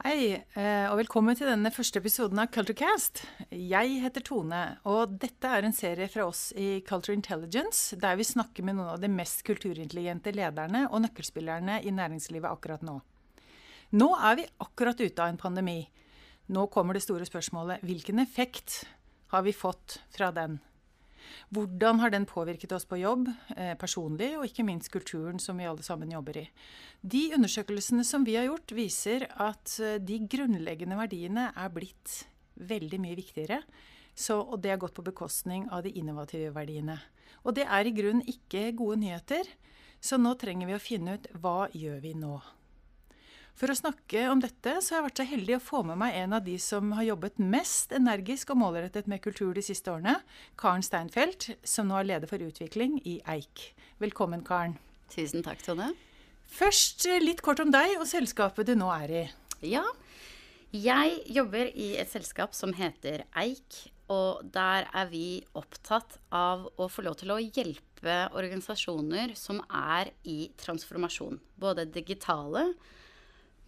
Hei, eh, og velkommen til denne første episoden av Culturecast. Jeg heter Tone, og dette er en serie fra oss i Culture Intelligence, der vi snakker med noen av de mest kulturintelligente lederne og nøkkelspillerne i næringslivet akkurat nå. Nå er vi akkurat ute av en pandemi. Nå kommer det store spørsmålet hvilken effekt har vi fått fra den? Hvordan har den påvirket oss på jobb, eh, personlig, og ikke minst kulturen som vi alle sammen jobber i? De undersøkelsene som vi har gjort, viser at eh, de grunnleggende verdiene er blitt veldig mye viktigere. Så, og det har gått på bekostning av de innovative verdiene. Og det er i grunnen ikke gode nyheter. Så nå trenger vi å finne ut hva gjør vi nå. For å snakke om dette så har jeg vært så heldig å få med meg en av de som har jobbet mest energisk og målrettet med kultur de siste årene, Karen Steinfeld, som nå er leder for utvikling i Eik. Velkommen, Karen. Tusen takk, Tone. Først eh, litt kort om deg og selskapet du nå er i. Ja, jeg jobber i et selskap som heter Eik. Og der er vi opptatt av å få lov til å hjelpe organisasjoner som er i transformasjon. Både digitale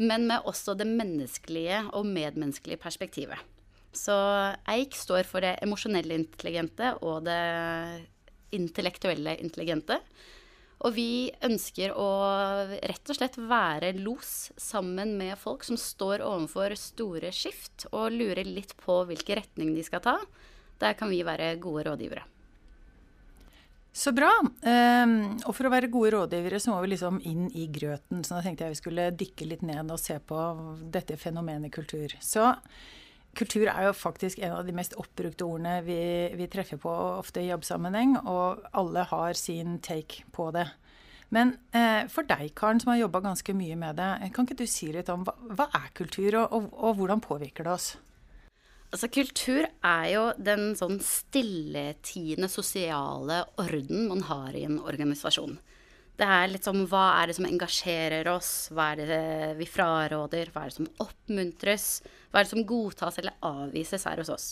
men med også det menneskelige og medmenneskelige perspektivet. Så Eik står for det emosjonelle intelligente og det intellektuelle intelligente. Og vi ønsker å rett og slett være los sammen med folk som står overfor store skift, og lurer litt på hvilken retning de skal ta. Der kan vi være gode rådgivere. Så bra. Um, og for å være gode rådgivere så må vi liksom inn i grøten. Så da tenkte jeg vi skulle dykke litt ned og se på dette fenomenet kultur. Så kultur er jo faktisk en av de mest oppbrukte ordene vi, vi treffer på ofte i jobbsammenheng, og alle har sin take på det. Men eh, for deg, Karen, som har jobba ganske mye med det, kan ikke du si litt om hva, hva er kultur, og, og, og hvordan påvirker det oss? Altså, kultur er jo den sånn stilletiende sosiale orden man har i en organisasjon. Det er litt som hva er det som engasjerer oss, hva er det vi fraråder, hva er det som oppmuntres, hva er det som godtas eller avvises her hos oss.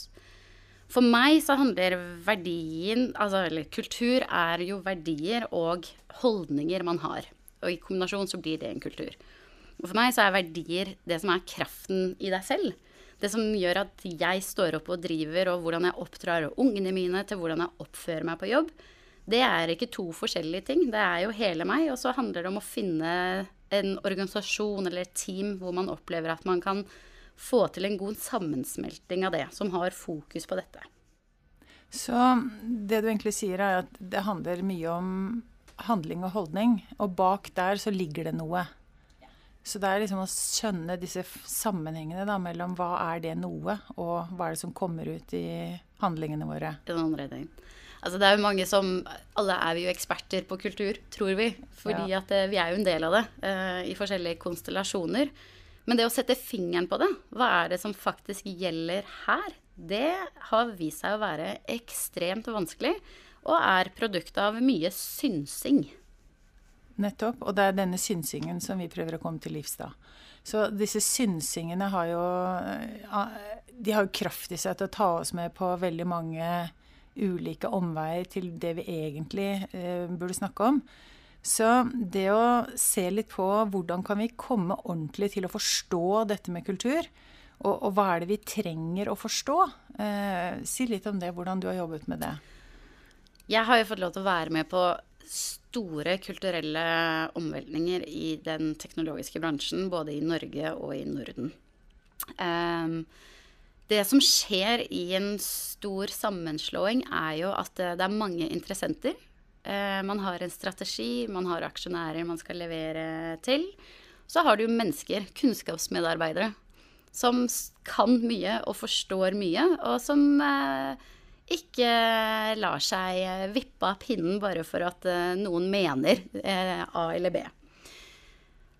For meg så handler verdien, altså eller kultur er jo verdier og holdninger man har. Og i kombinasjon så blir det en kultur. Og for meg så er verdier det som er kraften i deg selv det som gjør at jeg står opp og driver, og hvordan jeg oppdrar ungene mine, til hvordan jeg oppfører meg på jobb, det er ikke to forskjellige ting. Det er jo hele meg. Og så handler det om å finne en organisasjon eller et team hvor man opplever at man kan få til en god sammensmelting av det, som har fokus på dette. Så det du egentlig sier, er at det handler mye om handling og holdning. Og bak der så ligger det noe. Så det er liksom å skjønne disse sammenhengene da, mellom hva er det noe, og hva er det som kommer ut i handlingene våre. Den andre ting. Altså det er jo mange som Alle er vi jo eksperter på kultur, tror vi. Fordi ja. at eh, vi er jo en del av det uh, i forskjellige konstellasjoner. Men det å sette fingeren på det, hva er det som faktisk gjelder her, det har vist seg å være ekstremt vanskelig. Og er produktet av mye synsing. Nettopp. Og det er denne synsingen som vi prøver å komme til livs da. Så disse synsingene har jo eh, De har jo kraft i seg til å ta oss med på veldig mange ulike omveier til det vi egentlig eh, burde snakke om. Så det å se litt på hvordan kan vi komme ordentlig til å forstå dette med kultur, og, og hva er det vi trenger å forstå? Eh, si litt om det, hvordan du har jobbet med det. Jeg har jo fått lov til å være med på store kulturelle omveltninger i den teknologiske bransjen, både i Norge og i Norden. Um, det som skjer i en stor sammenslåing, er jo at det er mange interessenter. Uh, man har en strategi, man har aksjonærer man skal levere til. Så har du mennesker, kunnskapsmedarbeidere, som kan mye og forstår mye, og som uh, ikke lar seg vippe av pinnen bare for at eh, noen mener eh, A eller B.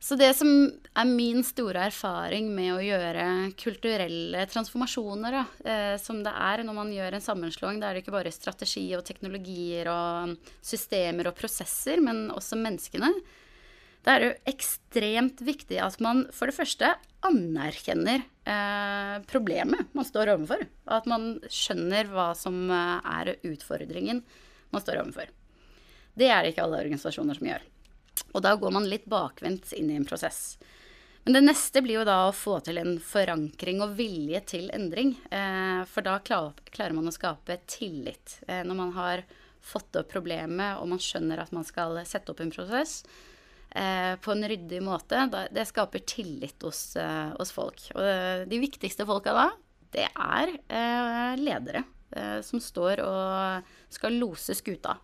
Så det som er min store erfaring med å gjøre kulturelle transformasjoner, da, eh, som det er når man gjør en sammenslåing, det er ikke bare strategi og teknologier og systemer og prosesser, men også menneskene. Det er jo ekstremt viktig at man for det første anerkjenner eh, problemet man står overfor. Og at man skjønner hva som eh, er utfordringen man står overfor. Det er det ikke alle organisasjoner som gjør. Og da går man litt bakvendt inn i en prosess. Men det neste blir jo da å få til en forankring og vilje til endring. Eh, for da klarer man å skape tillit. Eh, når man har fått opp problemet og man skjønner at man skal sette opp en prosess på en ryddig måte, det skaper tillit hos, hos folk. Og de viktigste folka da, det er ledere som står og skal lose skuta.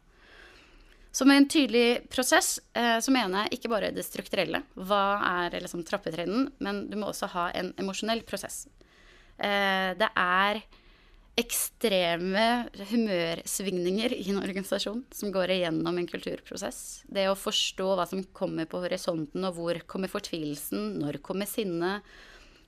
Så med en tydelig prosess eh, så mener jeg ikke bare det strukturelle. Hva er liksom trappetrinn? Men du må også ha en emosjonell prosess. Eh, det er ekstreme humørsvingninger i en organisasjon som går igjennom en kulturprosess. Det å forstå hva som kommer på horisonten, og hvor kommer fortvilelsen, når kommer sinnet,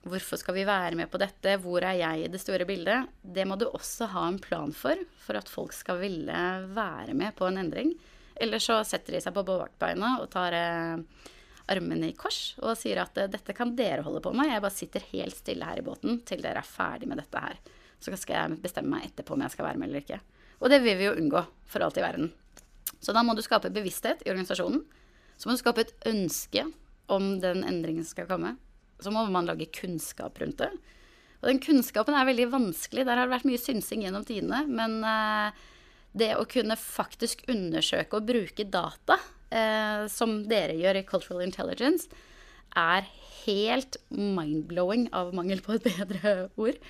hvorfor skal vi være med på dette, hvor er jeg i det store bildet, det må du også ha en plan for, for at folk skal ville være med på en endring. Eller så setter de seg på bakbeina og tar eh, armene i kors og sier at eh, dette kan dere holde på med, jeg bare sitter helt stille her i båten til dere er ferdig med dette her. Så skal jeg bestemme meg etterpå om jeg skal være med eller ikke. Og det vil vi jo unngå for alt i verden. Så da må du skape bevissthet i organisasjonen. Så må du skape et ønske om den endringen skal komme. Så må man lage kunnskap rundt det. Og den kunnskapen er veldig vanskelig. Der har det vært mye synsing gjennom tidene. Men eh, det å kunne faktisk undersøke og bruke data, eh, som dere gjør i Cultural Intelligence, er helt mind-blowing, av mangel på et bedre ord.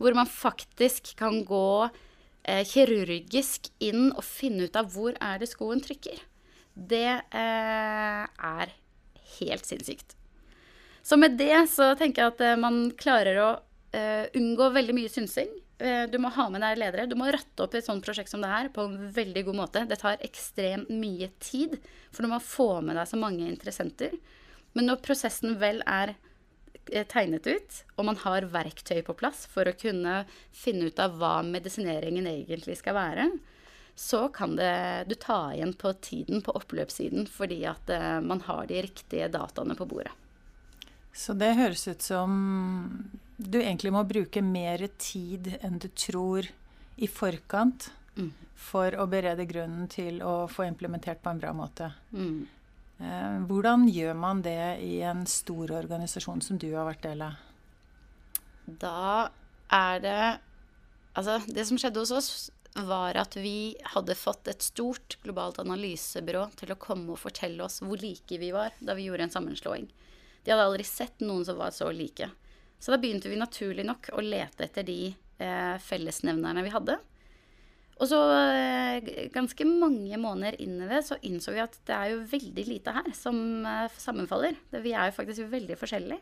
Hvor man faktisk kan gå eh, kirurgisk inn og finne ut av hvor er det skoen trykker. Det eh, er helt sinnssykt. Så med det så tenker jeg at eh, man klarer å eh, unngå veldig mye synsing. Eh, du må ha med deg ledere. Du må ratte opp et sånt prosjekt som det her på en veldig god måte. Det tar ekstremt mye tid, for du må få med deg så mange interessenter. Men når prosessen vel er tegnet ut, og man har verktøy på plass for å kunne finne ut av hva medisineringen egentlig skal være, så kan det, du ta igjen på tiden på oppløpssiden fordi at uh, man har de riktige dataene på bordet. Så det høres ut som du egentlig må bruke mer tid enn du tror i forkant mm. for å berede grunnen til å få implementert på en bra måte. Mm. Eh, hvordan gjør man det i en stor organisasjon som du har vært del av? Da er det Altså, det som skjedde hos oss, var at vi hadde fått et stort globalt analysebyrå til å komme og fortelle oss hvor like vi var da vi gjorde en sammenslåing. De hadde aldri sett noen som var så like. Så da begynte vi naturlig nok å lete etter de eh, fellesnevnerne vi hadde. Og så eh, ganske mange måneder inn det så innså vi at det er jo veldig lite her som eh, sammenfaller. Vi er jo faktisk veldig forskjellige.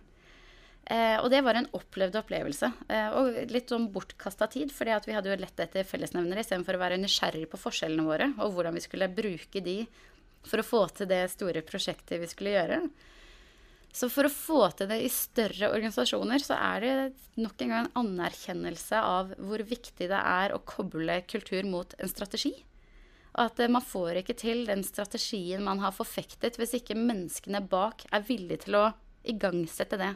Eh, og det var en opplevd opplevelse. Eh, og litt sånn bortkasta tid, fordi vi hadde jo lett etter fellesnevnere istedenfor å være nysgjerrig på forskjellene våre og hvordan vi skulle bruke de for å få til det store prosjektet vi skulle gjøre. Så for å få til det i større organisasjoner, så er det nok en gang en anerkjennelse av hvor viktig det er å koble kultur mot en strategi. At eh, man får ikke til den strategien man har forfektet, hvis ikke menneskene bak er villige til å igangsette det.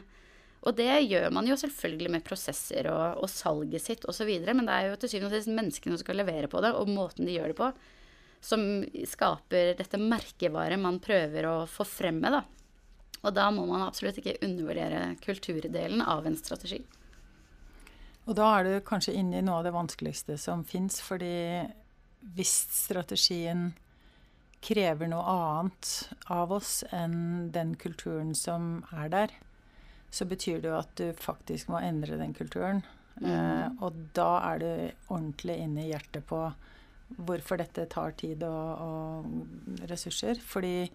Og det gjør man jo selvfølgelig med prosesser og, og salget sitt osv., men det er jo til syvende og sist menneskene som skal levere på det, og måten de gjør det på, som skaper dette merkevaret man prøver å få frem med, da. Og da må man absolutt ikke undervurdere kulturdelen av en strategi. Og da er du kanskje inne i noe av det vanskeligste som fins, fordi hvis strategien krever noe annet av oss enn den kulturen som er der, så betyr det jo at du faktisk må endre den kulturen. Mm. Eh, og da er du ordentlig inne i hjertet på hvorfor dette tar tid og, og ressurser. Fordi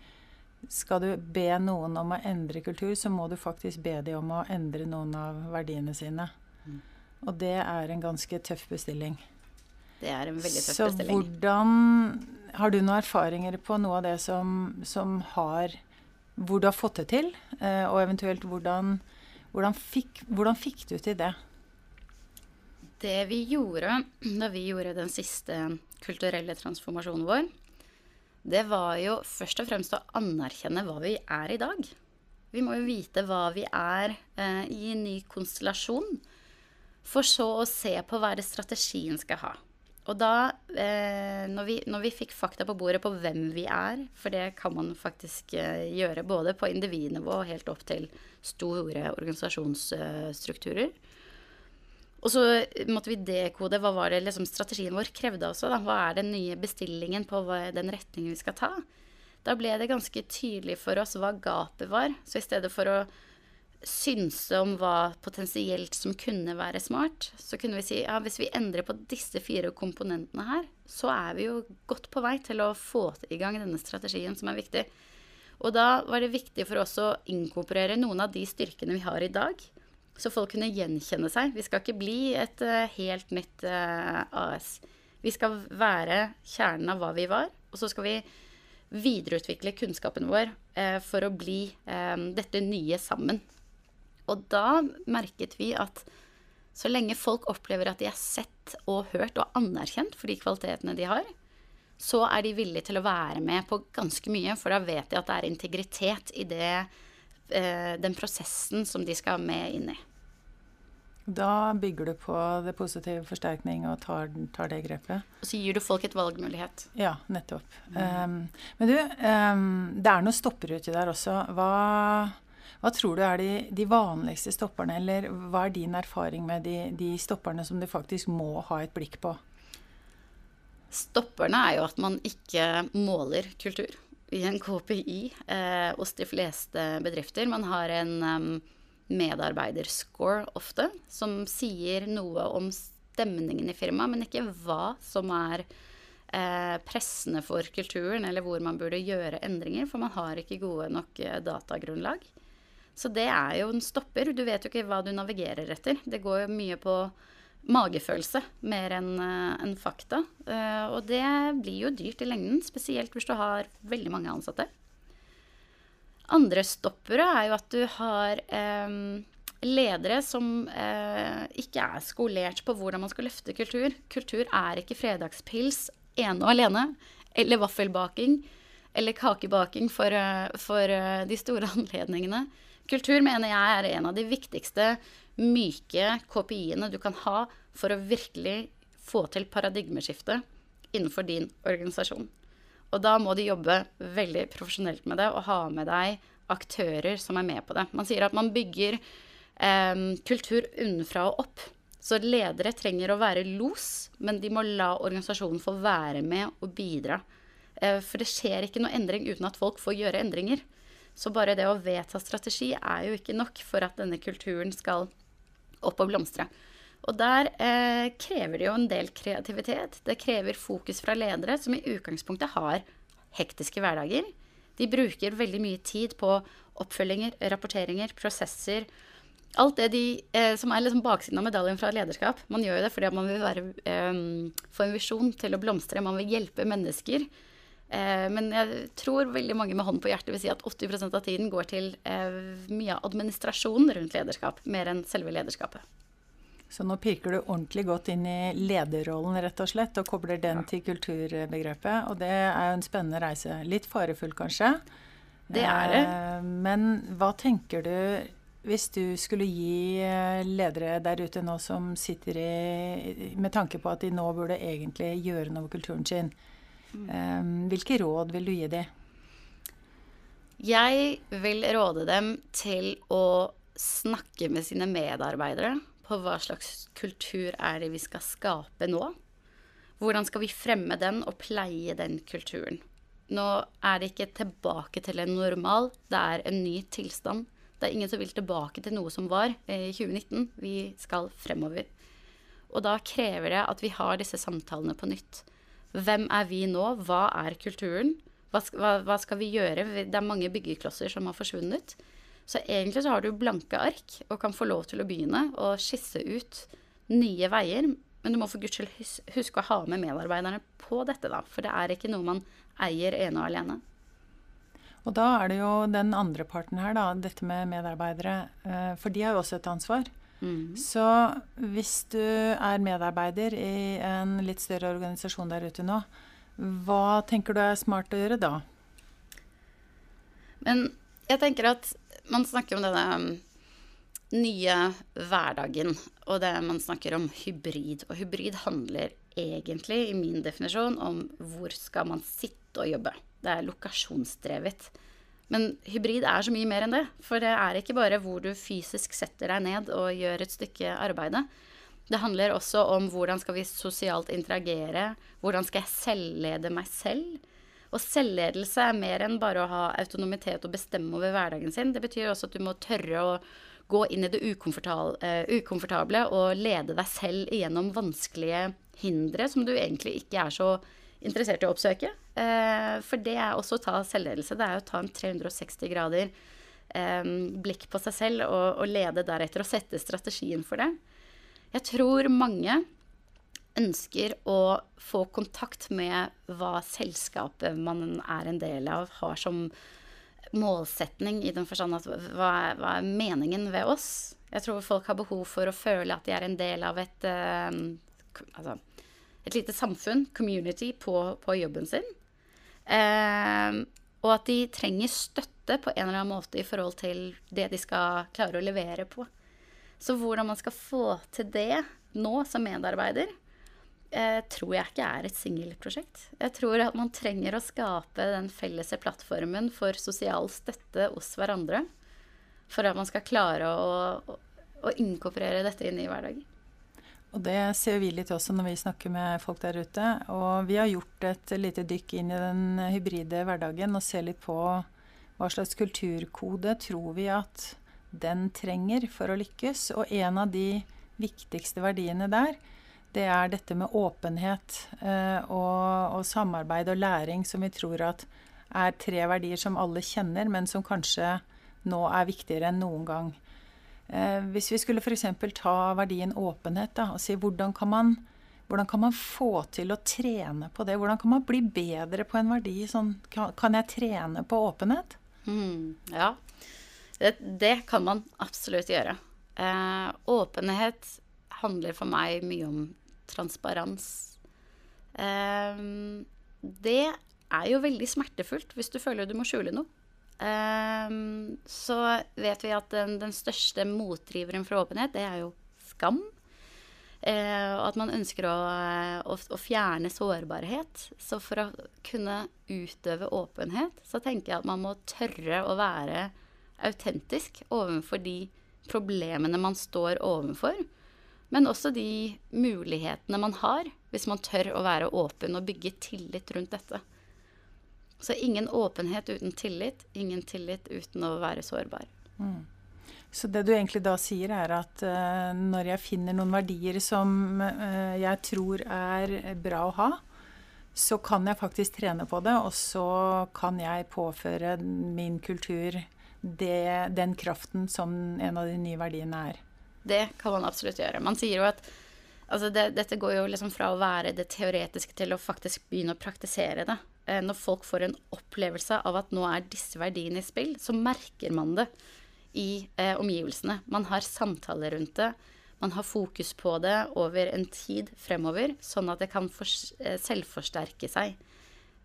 skal du be noen om å endre kultur, så må du faktisk be dem om å endre noen av verdiene sine. Mm. Og det er en ganske tøff bestilling. Det er en veldig tøff så bestilling. Så hvordan Har du noen erfaringer på noe av det som, som har Hvor du har fått det til? Eh, og eventuelt hvordan, hvordan, fikk, hvordan fikk du til det? Det vi gjorde da vi gjorde den siste kulturelle transformasjonen vår, det var jo først og fremst å anerkjenne hva vi er i dag. Vi må jo vite hva vi er eh, i en ny konstellasjon, for så å se på hva det strategien skal ha. Og da, eh, når, vi, når, vi, fikk fakta på bordet på hvem vi er, for det kan man faktisk eh, gjøre både på individnivå og helt opp til store organisasjonsstrukturer. Og så måtte vi dekode hva var det liksom, strategien vår krevde også. Da. Hva er den nye bestillingen på hva, den retningen vi skal ta? Da ble det ganske tydelig for oss hva gapet var. Så i stedet for å synse om hva potensielt som kunne være smart, så kunne vi si ja, hvis vi endrer på disse fire komponentene her, så er vi jo godt på vei til å få i gang denne strategien som er viktig. Og da var det viktig for oss å inkorporere noen av de styrkene vi har i dag, så folk kunne gjenkjenne seg. Vi skal ikke bli et uh, helt nytt eh, AS. Vi skal være kjernen av hva vi var, og så skal vi videreutvikle kunnskapen vår uh, for å bli dette nye sammen. Og da merket vi at så lenge folk opplever at de er sett og hørt og anerkjent for de kvalitetene de har, så er de villige til å være med på ganske mye, for da vet de at det er integritet i det, eh, den prosessen som de skal med inn i. Da bygger du på det positive forsterkning og tar, tar, det grepet. Og så gir du folk et valgmulighet. Ja, nettopp. Mm. Um, men du, um, det er noe stopper uti der også. Hva hva tror du er de, de, vanligste stopperne, eller hva er din erfaring med de, de stopperne som du faktisk må ha et blikk på? Stopperne er jo at man ikke måler kultur i en KPI eh, hos de fleste bedrifter. Man har en um, medarbeiderscore ofte, som sier noe om stemningen i firmaet, men ikke hva som er eh, pressende for kulturen, eller hvor man burde gjøre endringer, for man har ikke gode nok eh, datagrunnlag. Så det er jo en stopper. Du vet jo ikke hva du navigerer etter. Det går jo mye på magefølelse mer enn uh, en fakta. Uh, og det blir jo dyrt i lengden, spesielt hvis du har veldig mange ansatte. Andre stoppere er jo at du har eh, ledere som eh, ikke er skolert på hvordan man skal løfte kultur. Kultur er ikke fredagspils ene og alene, eller vaffelbaking, eller kakebaking for, for de store anledningene. Kultur mener jeg er en av de viktigste myke KPI-ene du kan ha for å virkelig få til paradigmeskifte innenfor din organisasjon. Og da må du jobbe veldig profesjonelt med det og ha med deg aktører som er med på det. Man sier at man bygger eh, kultur unnafra og opp. Så ledere trenger å være los, men de må la organisasjonen få være med og bidra. Eh, for det skjer ikke noe endring uten at folk får gjøre endringer. Så bare det å vedta strategi er jo ikke nok for at denne kulturen skal opp og blomstre. Og der eh, krever det jo en del kreativitet. Det krever fokus fra ledere som i utgangspunktet har hektiske hverdager. De bruker veldig mye tid på oppfølginger, rapporteringer, prosesser. Alt det de, eh, som er liksom baksiden av medaljen fra lederskap. Man gjør jo det fordi man vil være, eh, få en visjon til å blomstre. Man vil hjelpe mennesker. Eh, men jeg tror veldig mange med hånden på hjertet vil si at 80% av tiden går til eh, mye administrasjon rundt lederskap, mer enn selve lederskapet. Så nå pirker du ordentlig godt inn i lederrollen, rett og slett, og kobler den til kulturbegrepet. Og det er jo en spennende reise. Litt farefull, kanskje. Det er det. Eh, men hva tenker du hvis du skulle gi ledere der ute nå som sitter i Med tanke på at de nå burde egentlig gjøre noe med kulturen sin. Mm. Hvilke råd vil du gi dem? Jeg vil råde dem til å snakke med sine medarbeidere på hva slags kultur er det vi skal skape nå. Hvordan skal vi fremme den og pleie den kulturen? Nå er det ikke tilbake til en normal, det er en ny tilstand. Det er ingen som vil tilbake til noe som var i 2019. Vi skal fremover. Og da krever det at vi har disse samtalene på nytt. Hvem er vi nå? Hva er kulturen? Hva, skal vi gjøre? Det er mange byggeklosser som har forsvunnet. Så egentlig så har du blanke ark og kan få lov til å begynne å skisse ut nye veier. Men du må for guds skyld huske å ha med medarbeiderne på dette, da. For det er ikke noe man eier ene og alene. Og da er det jo den andre parten her, da, dette med medarbeidere. Eh, for de har jo også et ansvar. Mm. Så hvis du er medarbeider i en litt større organisasjon der ute nå, hva tenker du er smart å gjøre da? Men jeg tenker at man snakker om denne um, nye hverdagen, og det man snakker om hybrid. Og hybrid handler egentlig, i min definisjon, om hvor skal man sitte og jobbe. Det er lokasjonsdrevet. Men hybrid er så mye mer enn det. For det er ikke bare hvor du fysisk setter deg ned og gjør et stykke arbeide. Det handler også om hvordan skal vi sosialt interagere. Hvordan skal jeg selvlede meg selv? Og selvledelse er mer enn bare å ha autonomitet og bestemme over hverdagen sin. Det betyr også at du må tørre å gå inn i det uh, ukomfortable og lede deg selv igjennom vanskelige hindre som du egentlig ikke er så interessert i å oppsøke. Uh, for det er også å ta selvledelse. Det er å ta en 360 grader um, blikk på seg selv og, og lede deretter og sette strategien for det. Jeg tror mange ønsker å få kontakt med hva selskapet man er en del av, har som målsetning, i den forstand at hva er, hva er meningen ved oss? Jeg tror folk har behov for å føle at de er en del av et, uh, altså, et lite samfunn, community, på, på jobben sin. Uh, og at de trenger støtte på en eller annen måte i forhold til det de skal klare å levere på. Så hvordan man skal få til det nå som medarbeider, eh, tror jeg ikke er et singelprosjekt. Jeg tror at man trenger å skape den felles plattformen for sosial støtte hos hverandre. For at man skal klare å, å, inkorporere dette inn i hverdagen. Og det ser vi litt også når vi snakker med folk der ute. Og vi har gjort et lite dykk inn i den hybride hverdagen og ser litt på hva slags kulturkode tror vi at den trenger for å lykkes. Og en av de viktigste verdiene der, det er dette med åpenhet eh, og, og, samarbeid og læring, som vi tror at er tre verdier som alle kjenner, men som kanskje nå er viktigere enn noen gang. Eh, hvis vi skulle f.eks. ta verdien åpenhet da, og si hvordan kan, man, hvordan kan man få til å trene på det? Hvordan kan man bli bedre på en verdi? Sånn, kan, jeg trene på åpenhet? Mm, ja, det, det kan man absolutt gjøre. Eh, åpenhet handler for meg mye om transparens. Um, det er jo veldig smertefullt hvis du føler du må skjule noe. Um, så vet vi at den, den, største motdriveren for åpenhet, det er jo skam. Og at man ønsker å, å, å, fjerne sårbarhet. Så for å kunne utøve åpenhet, så tenker jeg at man må tørre å være autentisk overfor de problemene man står overfor. Men også de mulighetene man har, hvis man tør å være åpen og bygge tillit rundt dette. Så ingen åpenhet uten tillit, ingen tillit uten å være sårbar. Mm. Så det du egentlig da sier, er at uh, når jeg finner noen verdier som uh, jeg tror er bra å ha, så kan jeg faktisk trene på det, og så kan jeg påføre min kultur det, den kraften som en av de nye verdiene er. Det kan man absolutt gjøre. Man sier jo at altså det, dette går jo liksom fra å være det teoretiske til å faktisk begynne å praktisere det. Eh, når folk får en opplevelse av at nå er disse verdiene i spill, så merker man det i eh, omgivelsene. Man har samtaler rundt det. Man har fokus på det over en tid fremover, sånn at det kan eh, selvforsterke seg.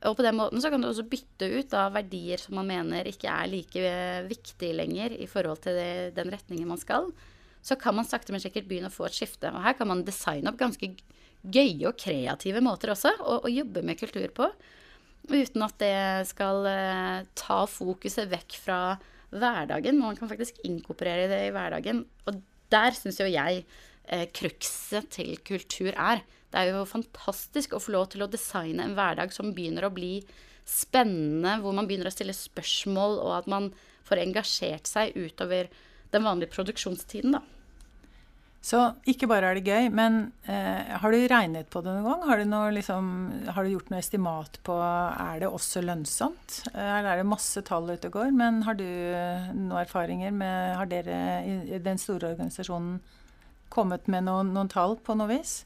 Og på den måten så kan du også bytte ut da, verdier som man mener ikke er like viktige lenger i forhold til det, den retningen man skal. Så kan man sakte, men sikkert begynne å få et skifte. Og her kan man designe opp ganske gøye og kreative måter også å, jobbe med kultur på. Uten at det skal eh, ta fokuset vekk fra hverdagen. Man kan faktisk inkorporere det i hverdagen. Og der syns jo jeg uh, cruxet til kultur er. Det er jo fantastisk å få lov til å designe en hverdag som begynner å bli spennende, hvor man begynner å stille spørsmål, og at man får engasjert seg utover den vanlige produksjonstiden, da. Så ikke bare er det gøy, men eh, har du regnet på det noen gang? Har du, noe, liksom, har du, gjort noe estimat på Er det også lønnsomt? Eller er det masse tall ute og går? Men har du noen erfaringer med Har dere i den store organisasjonen kommet med noen, noen tall på noe vis?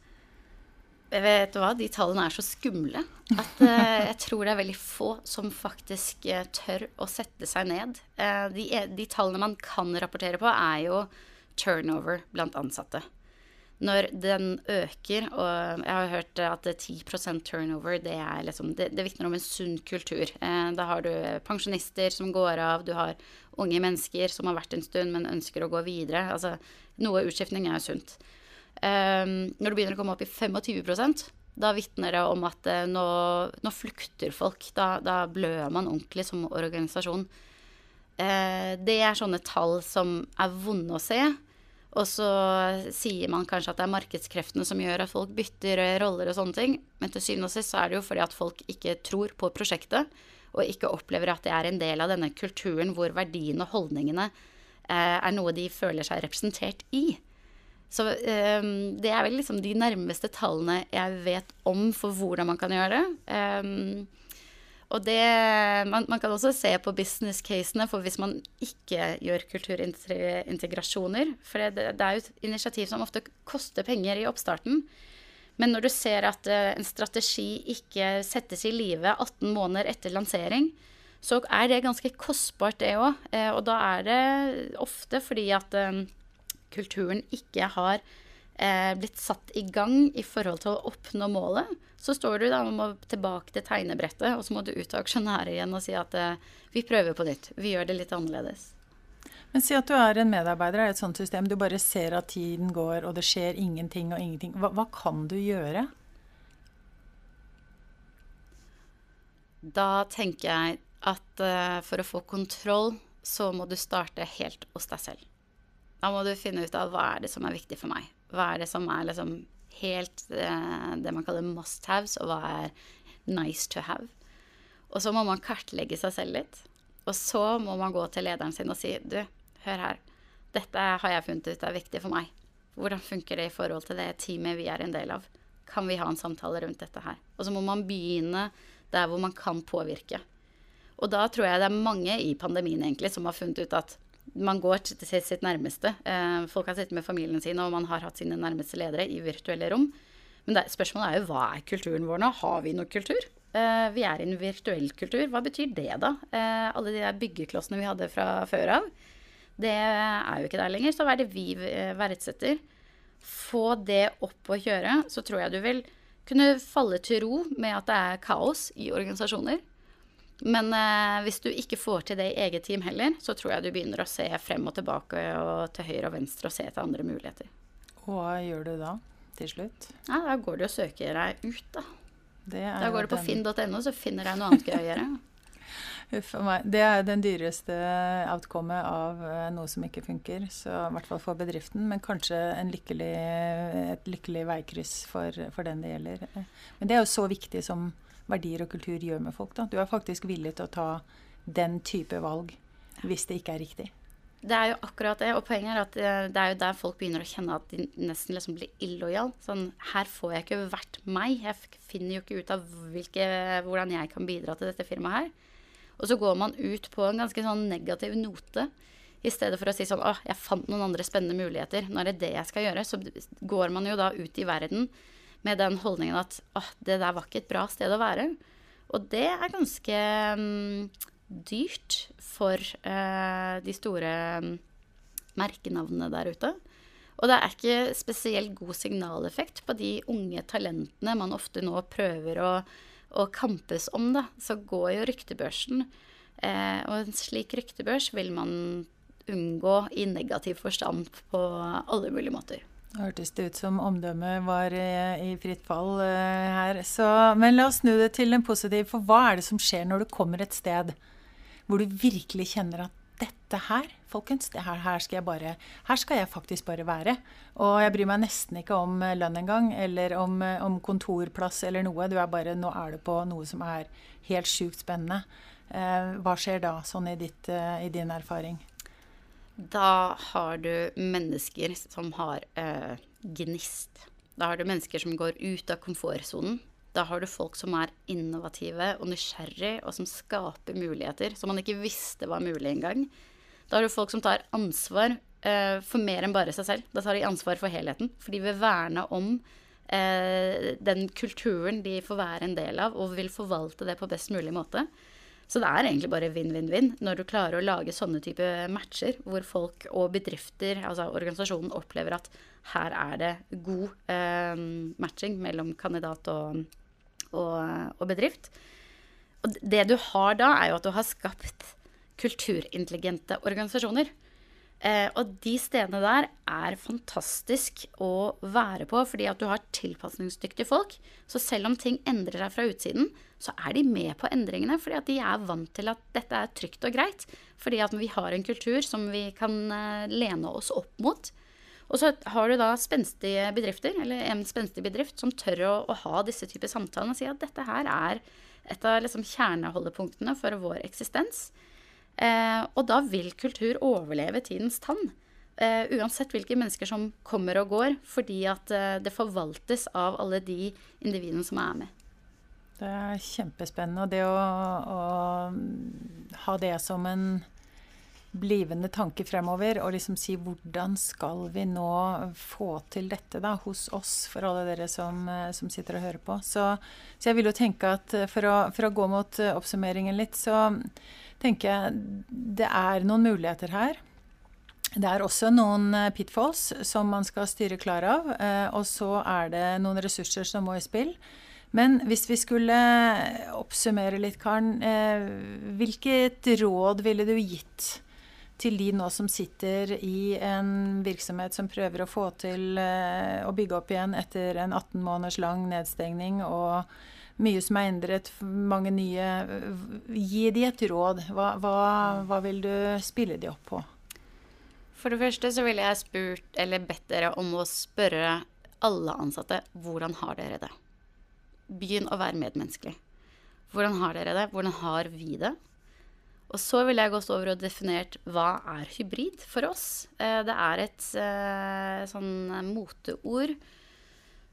Vet du hva, de tallene er så skumle at eh, jeg tror det er veldig få som faktisk eh, tør å sette seg ned. Uh, de, de, tallene man kan rapportere på, er jo turnover blant ansatte. Når den øker, og jeg har hørt at 10% turnover, det, liksom, det, det vitner om en sunn kultur. da har du pensjonister som går av, du har unge mennesker som har vært en stund, men ønsker å gå videre. Altså, noe utskiftning er jo sunt. Um, når du begynner å komme opp i 25% Da vitner det om at eh, nå, nå, flukter folk. Da, da, blør man ordentlig som organisasjon. Eh, det er sånne tall som er vonde å se. Og så sier man kanskje at det er markedskreftene som gjør at folk bytter roller og sånne ting. Men til syvende og sist så er det jo fordi at folk ikke tror på prosjektet, og ikke opplever at det er en del av denne kulturen hvor verdiene og holdningene eh, er noe de føler seg representert i. Så eh, det er vel liksom de nærmeste tallene jeg vet om for hvordan man kan gjøre det. Um, og det man, man, kan også se på business-casene for hvis man ikke gjør kulturintegrasjoner. For det, det, er jo et initiativ som ofte koster penger i oppstarten. Men når du ser at uh, en strategi ikke settes i live 18 måneder etter lansering, så er det ganske kostbart, det òg. Eh, og da er det ofte fordi at um, kulturen ikke har eh, blitt satt i gang i forhold til å oppnå målet, så står du da og må tilbake til tegnebrettet, og så må du ut av aksjonærer igjen og si at eh, vi prøver på nytt. Vi gjør det litt annerledes. Men si at du er en medarbeider i et sånt system. Du bare ser at tiden går, og det skjer ingenting og ingenting. Hva, hva kan du gjøre? Da tenker jeg at eh, for å få kontroll, så må du starte helt hos deg selv. Da må du finne ut av hva er det som er viktig for meg. Hva er det som er liksom helt eh, det man kaller must haves, og hva er nice to have. Og så må man kartlegge seg selv litt. Og så må man gå til lederen sin og si du, hør her, dette har jeg funnet ut er viktig for meg. Hvordan funker det i forhold til det teamet vi er en del av? Kan vi ha en samtale rundt dette her? Og så må man begynne der hvor man kan påvirke. Og da tror jeg det er mange i pandemien egentlig som har funnet ut at man går til sitt nærmeste. Eh, folk har sittet med familien sin, og man har hatt sine nærmeste ledere i virtuelle rom. Men det, spørsmålet er jo hva er kulturen vår nå? Har vi noe kultur? Eh, vi er i en virtuell kultur. Hva betyr det, da? Eh, alle de der byggeklossene vi hadde fra før av, det er jo ikke der lenger. Så hva er det vi verdsetter? Få det opp å kjøre, så tror jeg du vil kunne falle til ro med at det er kaos i organisasjoner. Men eh, hvis du ikke får til det i eget team heller, så tror jeg du begynner å se frem og tilbake og til høyre og venstre og se etter andre muligheter. Og hva gjør du da, til slutt? Ja, Da går du og søker deg ut, da. da går du på finn.no, så finner jeg noe annet gøy å gjøre. Det er den dyreste outcomet av eh, noe som ikke funker. Så i hvert fall for bedriften, men kanskje lykkelig, et lykkelig veikryss for, for den det gjelder. Men det er jo så viktig som verdier og kultur gjør med folk. Da. Du er faktisk villig til å ta den type valg hvis det ikke er riktig. Det er jo akkurat det. Og poenget er at eh, det er jo der folk begynner å kjenne at de nesten liksom blir illojale. Sånn her får jeg ikke vært meg. Jeg finner jo ikke ut av hvilke, hvordan jeg kan bidra til dette firmaet her. Og så går man ut på en ganske sånn negativ note. I stedet for å si sånn å, jeg fant noen andre spennende muligheter. Nå er det det jeg skal gjøre. Så går man jo da ut i verden med den holdningen at åh, det der var ikke et bra sted å være. Og det er ganske um, dyrt for uh, de store um, merkenavnene der ute. Og det er ikke spesielt god signaleffekt på de unge talentene man ofte nå prøver å, å kampes om, da. Så går jo ryktebørsen. Eh, og en slik ryktebørs vil man unngå i negativ forstand på alle mulige måter. Hørtes det ut som omdømmet var i, fritt fall uh, her. Så, men la oss snu det til en positiv. For hva er det som skjer når du kommer et sted hvor du virkelig kjenner at dette her, folkens, det her, her, skal jeg bare, her skal jeg faktisk bare være. Og jeg bryr meg nesten ikke om eh, lønn engang, eller om, eh, om, kontorplass eller noe. Du er bare, nå er du på noe som er helt sjukt spennende. Hva skjer da, sånn i, ditt, i din erfaring? Da har du mennesker som har eh, gnist. Da har du mennesker som går ut av komfortsonen. Da har du folk som er innovative og nysgjerrig, og som skaper muligheter som man ikke visste var mulig engang. Da har du folk som tar ansvar eh, for mer enn bare seg selv. Da tar de ansvar for helheten. For de vil verne om eh, den kulturen de får være en del av, og vil forvalte det på best mulig måte. Så det er egentlig bare vinn-vinn-vinn når du klarer å lage sånne type matcher hvor folk og bedrifter, altså organisasjonen, opplever at her er det god eh, matching mellom kandidat og, og, og, bedrift. Og det du har da, er jo at du har skapt kulturintelligente organisasjoner. Eh, og de stedene der er fantastisk å være på, fordi at du har tilpasningsdyktige folk. Så selv om ting endrer seg fra utsiden, så er de med på endringene. Fordi at de er vant til at dette er trygt og greit. Fordi at vi har en kultur som vi kan eh, lene oss opp mot. Og så har du da spenstige bedrifter, eller en spenstig bedrift, som tør å, å ha disse typer samtaler og si at dette her er et av liksom kjerneholdepunktene for vår eksistens. Eh, og da vil kultur overleve tidens tann. Eh, uansett hvilke mennesker som kommer og går, fordi at eh, det forvaltes av alle de individene som er med. Det er kjempespennende. Og det å, å ha det som en blivende tanke fremover, og liksom si hvordan skal vi nå få til dette da, hos oss, for alle dere som, som sitter og hører på. Så, så, jeg vil jo tenke at for å, for å gå mot oppsummeringen litt, så tenker jeg det er noen muligheter her. Det er også noen eh, pitfalls som man skal styre klar av. Eh, og så er det noen ressurser som må i spill. Men hvis vi skulle oppsummere litt, Karen. Eh, hvilket råd ville du gitt til de nå som sitter i en virksomhet som prøver å få til å bygge opp igjen etter en 18 måneders lang nedstengning og mye som er endret, mange nye Gi de et råd. Hva, hva, hva vil du spille de opp på? For det første så ville jeg spurt, eller bedt dere om å spørre alle ansatte hvordan har dere det? Begynn å være medmenneskelig. Hvordan har dere det? Hvordan har vi det? Og så ville jeg gått over og definert hva er hybrid for oss. Eh, det er et eh, sånn moteord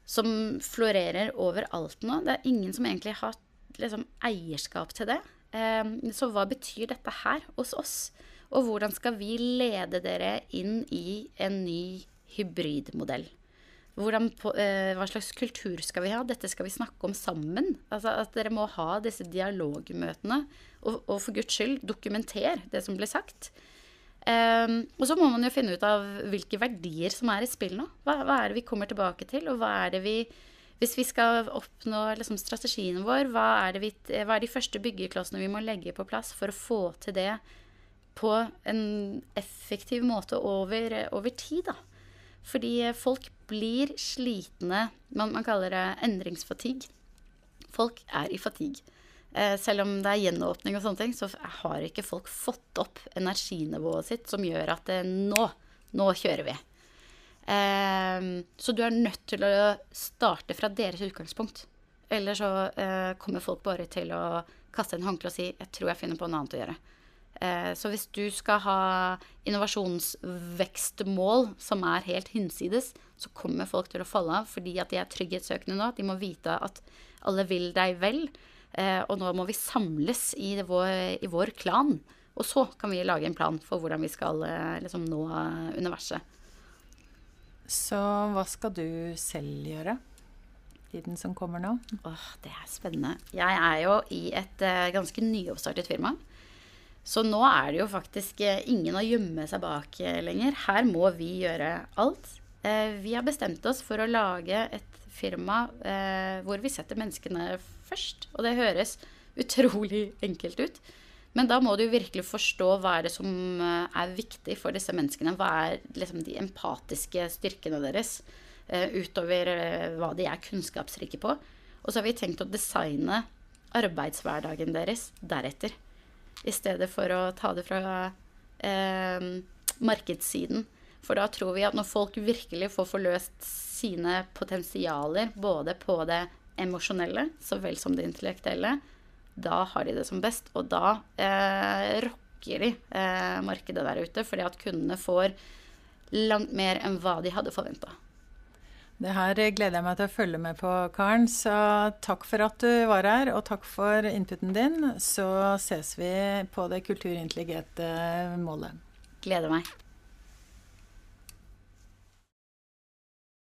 som florerer overalt nå. Det er ingen som egentlig har liksom, eierskap til det. Ehm, så hva betyr dette her hos oss? Og hvordan skal vi lede dere inn i en ny hybridmodell? Hvordan, eh, hva slags kultur skal vi ha? Dette skal vi snakke om sammen. Altså At dere må ha disse dialogmøtene. Og, og for guds skyld, dokumenter det som blir sagt. Um, og så må man jo finne ut av hvilke verdier som er i spill nå. Hva, hva, er det vi kommer tilbake til, og hva er det vi Hvis vi skal oppnå liksom, strategien vår, hva er, vi, hva er, de første byggeklossene vi må legge på plass for å få til det på en effektiv måte over, over tid, da. Fordi folk blir slitne. Man, man kaller det endringsfatigue. Folk er i fatigue. Eh, selv om det er gjenåpning og sånne ting, så har ikke folk fått opp energinivået sitt som gjør at det, nå, nå kjører vi. Eh, så du er nødt til å starte fra deres utgangspunkt. Eller så eh, kommer folk bare til å kaste en håndkle og si 'jeg tror jeg finner på noe annet å gjøre'. Så hvis du skal ha innovasjonsvekstmål som er helt hinsides, så kommer folk til å falle av fordi at de er trygghetssøkende nå. De må vite at alle vil deg vel. Eh, og nå må vi samles i vår, i vår, klan. Og så kan vi lage en plan for hvordan vi skal eh, liksom, nå universet. Så hva skal du selv gjøre? Tiden som kommer nå? Åh, det er spennende. Jeg er jo i et ganske nyoppstartet firma. Så nå er det jo faktisk ingen å gjemme seg bak lenger. Her må vi gjøre alt. vi har bestemt oss for å lage et firma hvor vi setter menneskene først. Og det høres utrolig enkelt ut. Men da må du virkelig forstå hva er det som eh, er viktig for disse menneskene. Hva er liksom de empatiske styrkene deres utover hva de er kunnskapsrike på. Og så har vi tenkt å designe arbeidshverdagen deres deretter. I stedet for å ta det fra eh, markedssiden. For da tror vi at når folk virkelig får forløst sine potensialer, både på det emosjonelle så vel som det intellektuelle, da har de det som best. Og da eh, rocker de eh, markedet der ute, fordi at kundene får langt mer enn hva de hadde forventa. Det her gleder jeg meg til å følge med på, Karen. Så takk for at du var her, og takk for inputen din. Så ses vi på det kulturintelligente målet. Gleder meg.